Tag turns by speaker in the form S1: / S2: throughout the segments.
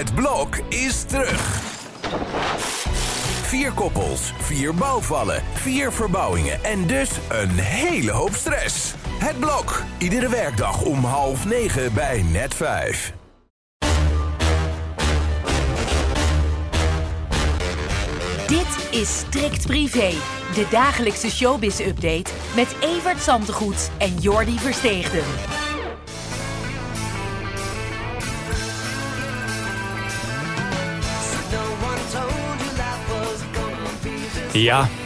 S1: Het blok is terug. Vier koppels, vier bouwvallen, vier verbouwingen en dus een hele hoop stress. Het blok, iedere werkdag om half negen bij net vijf.
S2: Dit is Strikt Privé, de dagelijkse showbiz-update met Evert Zantegoed en Jordi Versteegden.
S3: Ja.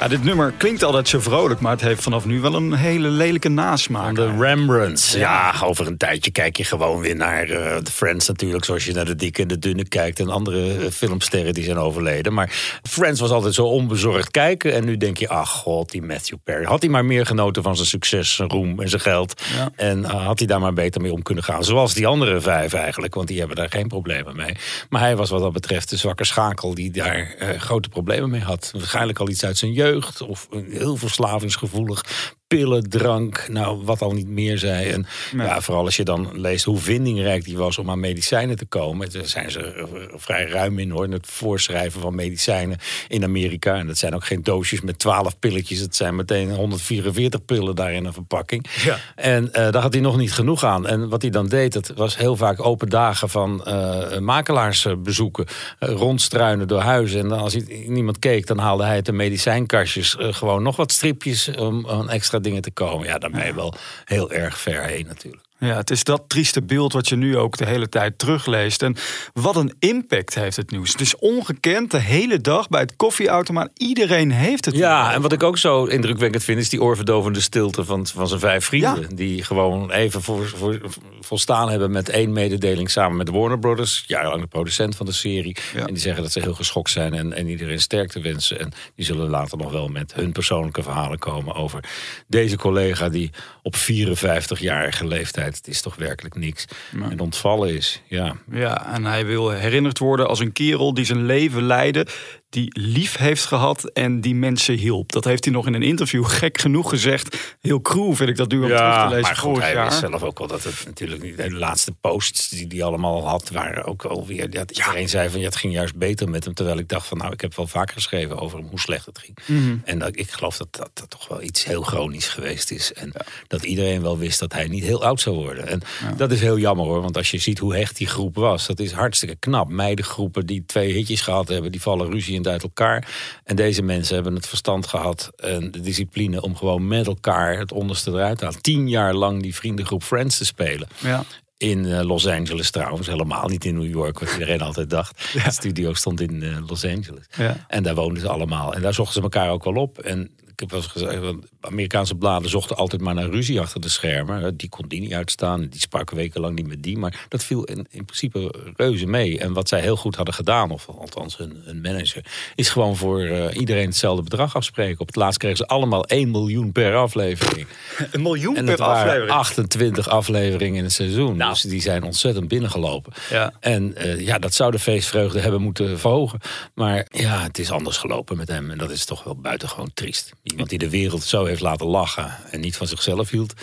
S3: Ja, dit nummer klinkt altijd zo vrolijk, maar het heeft vanaf nu wel een hele lelijke nasmaak.
S4: De Rembrandts. Ja, over een tijdje kijk je gewoon weer naar uh, The Friends natuurlijk. Zoals je naar de dikke en de dunne kijkt. En andere uh, filmsterren die zijn overleden. Maar Friends was altijd zo onbezorgd kijken. En nu denk je, ach god, die Matthew Perry. Had hij maar meer genoten van zijn succes, zijn roem en zijn geld.
S3: Ja.
S4: En uh, had hij daar maar beter mee om kunnen gaan. Zoals die andere vijf eigenlijk. Want die hebben daar geen problemen mee. Maar hij was wat dat betreft de zwakke schakel die daar grote problemen mee had. Waarschijnlijk al iets uit zijn jeugd of heel verslavingsgevoelig pillen, drank, nou wat al niet meer zei. En
S3: Nee.
S4: ja, vooral als je dan leest hoe vindingrijk die was om aan medicijnen te komen. Daar zijn ze vrij ruim in hoor, in het voorschrijven van medicijnen in Amerika. En dat zijn ook geen doosjes met 12 pilletjes. Het zijn meteen 144 pillen daar in een verpakking.
S3: Ja.
S4: En eh, daar had hij nog niet genoeg aan. En wat hij dan deed, dat was heel vaak open dagen van eh makelaarsbezoeken. eh, rondstruinen door huizen. En dan als hij, niemand keek, dan haalde hij uit de medicijnkastjes gewoon nog wat stripjes om aan extra dingen te komen. Ja, dan ben je wel heel erg ver heen natuurlijk.
S3: Ja, het is dat trieste beeld wat je nu ook de hele tijd terugleest. En wat een impact heeft het nieuws. Het is ongekend, de hele dag bij het koffieautomaat. Iedereen heeft het.
S4: Ja, en wat ik ook zo indrukwekkend vind, is die oorverdovende stilte van, van zijn vijf vrienden.
S3: Ja.
S4: Die gewoon even voor, voor, volstaan hebben met één mededeling samen met Warner Brothers. Jarenlang de producent van de serie.
S3: Ja.
S4: En die zeggen dat ze heel geschokt zijn en, en iedereen sterkte wensen. En die zullen later nog wel met hun persoonlijke verhalen komen over deze collega die op 54-jarige leeftijd, het is toch werkelijk niks, en ontvallen is. Ja,
S3: Ja, en hij wil herinnerd worden als een kerel die zijn leven leidde, die lief heeft gehad en die mensen hielp. Dat heeft hij nog in een interview gek genoeg gezegd. Heel cruel vind ik dat nu om terug te lezen
S4: maar goed, hij
S3: jaar.
S4: wist zelf ook wel dat het natuurlijk niet... De laatste posts die hij allemaal had, waren ook alweer... Dat iedereen zei van, ja, het ging juist beter met hem. Terwijl ik dacht van, nou, ik heb wel vaker geschreven over hem, hoe slecht het ging.
S3: Mhm.
S4: En dat, ik geloof dat, dat dat toch wel iets heel chronisch geweest is. En dat iedereen wel wist dat hij niet heel oud zou worden. En dat is heel jammer hoor, want als je ziet hoe hecht die groep was... dat is hartstikke knap. Meidengroepen die twee hitjes gehad hebben, die vallen uit elkaar. En deze mensen hebben het verstand gehad en de discipline... om gewoon met elkaar het onderste eruit te halen. Tien jaar lang die vriendengroep Friends te spelen.
S3: Ja.
S4: In eh, Los Angeles trouwens, helemaal niet in New York, wat iedereen altijd dacht. De studio stond in eh, Los Angeles.
S3: Ja.
S4: En daar woonden ze allemaal. En daar zochten ze elkaar ook wel op. En ik heb wel eens gezegd, Amerikaanse bladen zochten altijd maar naar ruzie achter de schermen. Die kon die niet uitstaan. Die sprak wekenlang niet met die. Maar dat viel in, in principe reuze mee. En wat zij heel goed hadden gedaan, of althans hun, hun manager, is gewoon voor eh, iedereen hetzelfde bedrag afspreken. Op het laatst kregen ze allemaal 1 miljoen per aflevering.
S3: Een miljoen
S4: En
S3: per
S4: dat waren
S3: aflevering.
S4: 28 afleveringen in het seizoen. Dus die zijn ontzettend binnengelopen.
S3: Ja.
S4: En eh, ja, dat zou de feestvreugde hebben moeten verhogen. Maar ja, het is anders gelopen met hem. En dat is toch wel buitengewoon triest. Iemand die de wereld zo heeft laten lachen en niet van zichzelf hield.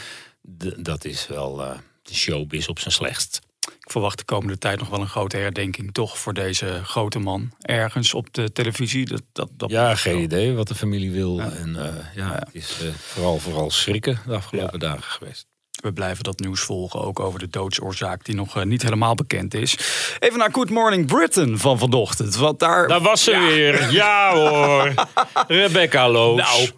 S4: dat is wel eh, de showbiz op zijn slechtst.
S3: Ik verwacht de komende tijd nog wel een grote herdenking, toch, voor deze grote man. Ergens op de televisie. Dat, dat, dat
S4: Ja, geen idee wat de familie wil. En eh, ja, het is eh, vooral, vooral schrikken de afgelopen dagen geweest.
S3: We blijven dat nieuws volgen, ook over de doodsoorzaak die nog eh, niet helemaal bekend is. Even naar Good Morning Britain van vanochtend. Want daar
S4: Daar was ze weer. Ja hoor. Rebecca Loos.
S3: Nou,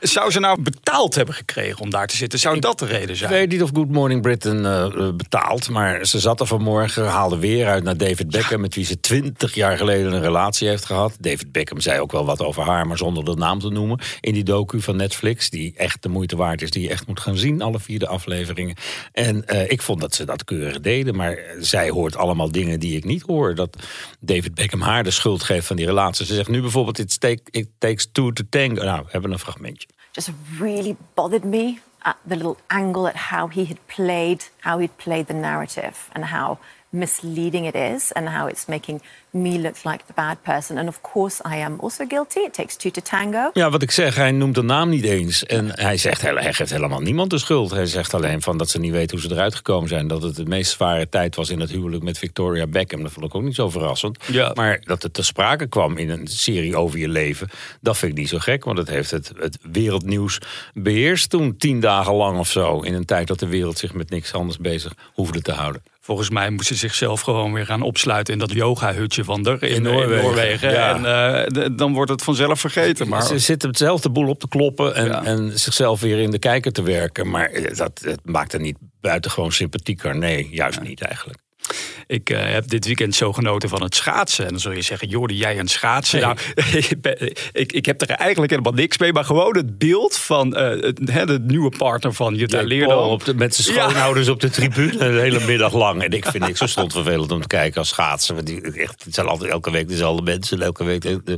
S3: zou ze nou betaald hebben gekregen om daar te zitten? Zou dat de reden
S4: Ik
S3: zijn?
S4: weet niet of Good Morning Britain eh, betaalt, maar ze zat er vanmorgen, haalde weer uit naar David Beckham, met wie ze twintig jaar geleden een relatie heeft gehad. David Beckham zei ook wel wat over haar, maar zonder de naam te noemen. In die docu van Netflix, die echt de moeite waard is, die je echt moet gaan zien, alle vier de afleveringen. En eh, ik vond dat ze dat keurig deden, maar zij hoort allemaal dingen die ik niet hoor. Dat David Beckham haar de schuld geeft van die relatie. Ze zegt nu bijvoorbeeld, it, take, it takes two to tango. Nou, we hebben een fragmentje.
S5: just really bothered me at the little angle at how he had played, how he'd played the narrative, and how misleading it is and how it's making me look like the bad person. And of course, I am also guilty. It takes two to tango.
S4: Ja, wat ik zeg, hij noemt de naam niet eens. En hij zegt, hij geeft helemaal niemand de schuld. Hij zegt alleen van dat ze niet weten hoe ze eruit gekomen zijn. Dat het de meest zware tijd was in het huwelijk met Victoria Beckham. Dat vond ik ook niet zo verrassend.
S3: Ja.
S4: Maar dat het te sprake kwam in een serie over je leven, dat vind ik niet zo gek. Want het heeft het, het wereldnieuws beheerst toen tien dagen lang of zo. In een tijd dat de wereld zich met niks anders bezig hoefde te houden.
S3: Volgens mij moest ze zichzelf gewoon weer gaan opsluiten in dat yoga-hutje van der in,
S4: In
S3: in
S4: Noorwegen, ja.
S3: En eh, dan wordt het vanzelf vergeten. Maar
S4: Ze zitten hetzelfde boel op te kloppen en,
S3: Ja.
S4: en zichzelf weer in de kijker te werken. Maar eh, dat, het maakt er niet buitengewoon sympathieker. Nee, juist niet eigenlijk.
S3: Ik eh, heb dit weekend zo genoten van het schaatsen. En dan zul je zeggen, Jordi, jij een schaatsen?
S4: Nee.
S3: Nou, ik, ben- ik, ik heb er eigenlijk helemaal niks mee. Maar gewoon het beeld van eh, het, hè, de nieuwe partner van Jutta Leerdam.
S4: Paul op de, met zijn
S3: Ja.
S4: schoonouders op de tribune de hele middag lang. En ik vind niks zo stond vervelend om te kijken als schaatsen. Want die, echt, het zijn altijd elke week dezelfde mensen. Elke week de, de-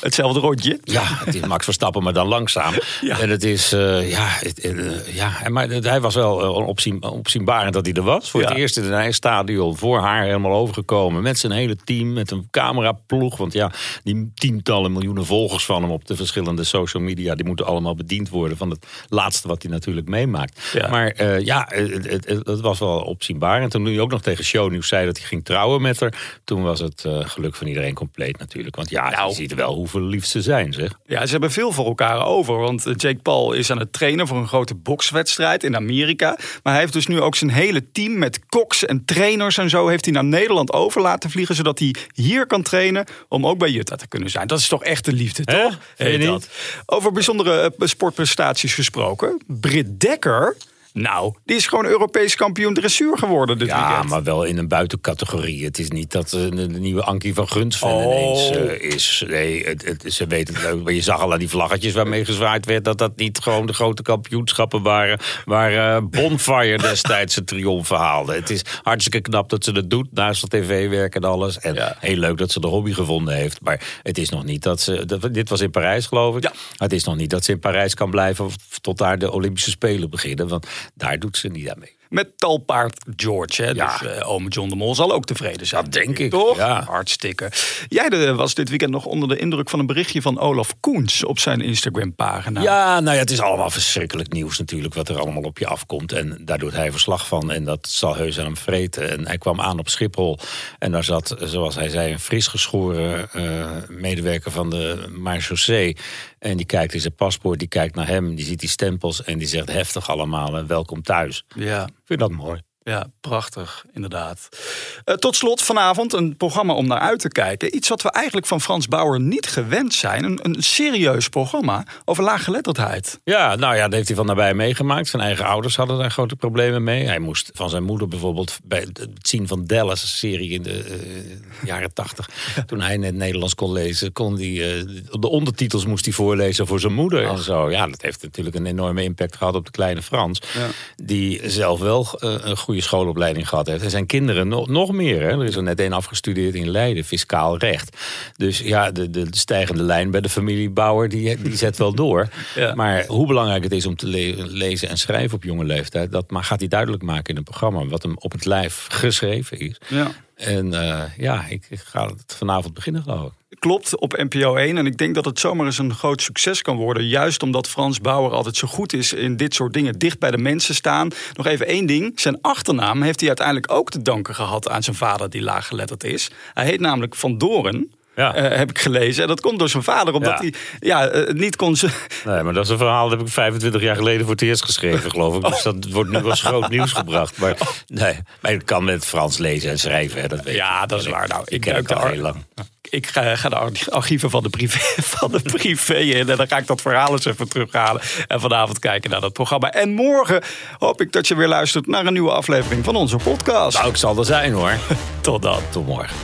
S3: Hetzelfde rondje.
S4: ja, het is Max Verstappen, maar dan langzaam.
S3: Ja.
S4: En het is, eh, ja, het, ja, maar hij was wel opzien, opzienbarend dat hij er was. Voor
S3: Ja.
S4: het eerst in een ijsstadion, voor haar helemaal overgekomen. Met zijn hele team, met een cameraploeg. Want ja, die tientallen miljoenen volgers van hem op de verschillende social media... die moeten allemaal bediend worden van het laatste wat hij natuurlijk meemaakt.
S3: Ja.
S4: Maar eh, ja, het, het, het- het was wel opzienbarend. Toen hij ook nog tegen Shownieuws zei dat hij ging trouwen met haar... toen was het eh, geluk van iedereen compleet natuurlijk. Want ja,
S3: Nou.
S4: je ziet wel hoe verliefd ze zijn, zeg.
S3: Ja, ze hebben veel voor elkaar over. Want eh, Jake Paul is aan het trainen voor een grote bokswedstrijd in Amerika. Maar hij heeft dus nu ook zijn hele team met koks en trainers en zo... heeft hij naar Nederland over laten vliegen... zodat hij hier kan trainen om ook bij Jutta te kunnen zijn. Dat is toch echt de liefde, toch? Heet dat. Over bijzondere eh, sportprestaties gesproken. Britt Dekker... Nou, die is gewoon Europees kampioen dressuur geworden dit
S4: Ja,
S3: weekend.
S4: maar wel in een buitencategorie. Het is niet dat eh, de, nieuwe Ankie van Gunsven
S3: Oh.
S4: ineens eh, is. Nee, het, het- ze weten het leuk. Maar je zag al aan die vlaggetjes waarmee gezwaaid werd... dat dat niet gewoon de grote kampioenschappen waren... waar eh, Bonfire destijds zijn triomf haalde. Het is hartstikke knap dat ze dat doet naast de tv-werk en alles. En
S3: Ja.
S4: heel leuk dat ze de hobby gevonden heeft. Maar het is nog niet dat ze... dat- dit was in Parijs, geloof ik.
S3: Ja.
S4: Het is nog niet dat ze in Parijs kan blijven... tot daar de Olympische Spelen beginnen. Want daar doet ze niet aan mee.
S3: Met talpaard George. Hè?
S4: Ja.
S3: Dus eh ome John de Mol zal ook tevreden zijn.
S4: Dat denk ik,
S3: Toch?
S4: ja.
S3: Hartstikke. Jij de- was dit weekend nog onder de indruk van een berichtje van Olaf Koens op zijn Instagram-pagina.
S4: Ja, nou ja, het is allemaal verschrikkelijk nieuws natuurlijk wat er allemaal op je afkomt. En daar doet hij verslag van en dat zal heus aan hem vreten. En hij kwam aan op Schiphol en daar zat, zoals hij zei, een fris geschoren eh, medewerker van de Marechaussee. En die kijkt in zijn paspoort, die kijkt naar hem, die ziet die stempels en die zegt heftig allemaal welkom thuis.
S3: Ja.
S4: Vind dat mooi.
S3: Ja, prachtig, inderdaad. Eh, tot slot vanavond een programma om naar uit te kijken. Iets wat we eigenlijk van Frans Bauer niet gewend zijn. Een, een serieus programma over laaggeletterdheid.
S4: Ja, nou ja, dat heeft hij van nabij meegemaakt. Zijn eigen ouders hadden daar grote problemen mee. Hij moest van zijn moeder bijvoorbeeld bij het zien van Dallas, een serie in de eh, jaren tachtig. Toen hij net Nederlands kon lezen, kon hij, eh, de ondertitels moest hij voorlezen voor zijn moeder en zo. Ja, dat heeft natuurlijk een enorme impact gehad op de kleine Frans.
S3: Ja.
S4: Die zelf wel een goede schoolopleiding gehad heeft. En zijn kinderen nog, nog meer. Hè. Er is er net een afgestudeerd in Leiden, fiscaal recht. Dus ja, de, de, de stijgende lijn bij de familie Bauer, die, die zet wel door.
S3: Ja.
S4: Maar hoe belangrijk het is om te le- lezen en schrijven op jonge leeftijd, dat ma- gaat hij duidelijk maken in een programma wat hem op het lijf geschreven is.
S3: Ja.
S4: En eh, ja, ik, ik ga het vanavond beginnen, geloof ik.
S3: Klopt, op NPO 1. En ik denk dat het zomaar eens een groot succes kan worden. Juist omdat Frans Bauer altijd zo goed is in dit soort dingen. Dicht bij de mensen staan. Nog even één ding. Zijn achternaam heeft hij uiteindelijk ook te danken gehad aan zijn vader die laaggeletterd is. Hij heet namelijk Van Doren.
S4: Ja.
S3: eh, heb ik gelezen. En dat komt door zijn vader, omdat
S4: Ja.
S3: hij ja, eh, niet kon.
S4: Nee, maar dat is een verhaal dat heb ik 25 jaar geleden voor het eerst geschreven, geloof ik. Dus dat wordt nu als groot nieuws gebracht. Maar, nee, maar ik kan met Frans lezen en schrijven, hè, dat weet
S3: Ja,
S4: ik.
S3: dat is waar. Nou,
S4: ik
S3: ik
S4: ken
S3: duik
S4: het al heel lang.
S3: Ik ga, ga de arch- archieven van de, privé, van de privé in. En dan ga ik dat verhaal eens even terughalen. En vanavond kijken naar dat programma. En morgen hoop ik dat je weer luistert naar een nieuwe aflevering van onze podcast.
S4: Nou, ik zal er zijn hoor.
S3: Tot dan.
S4: Tot morgen.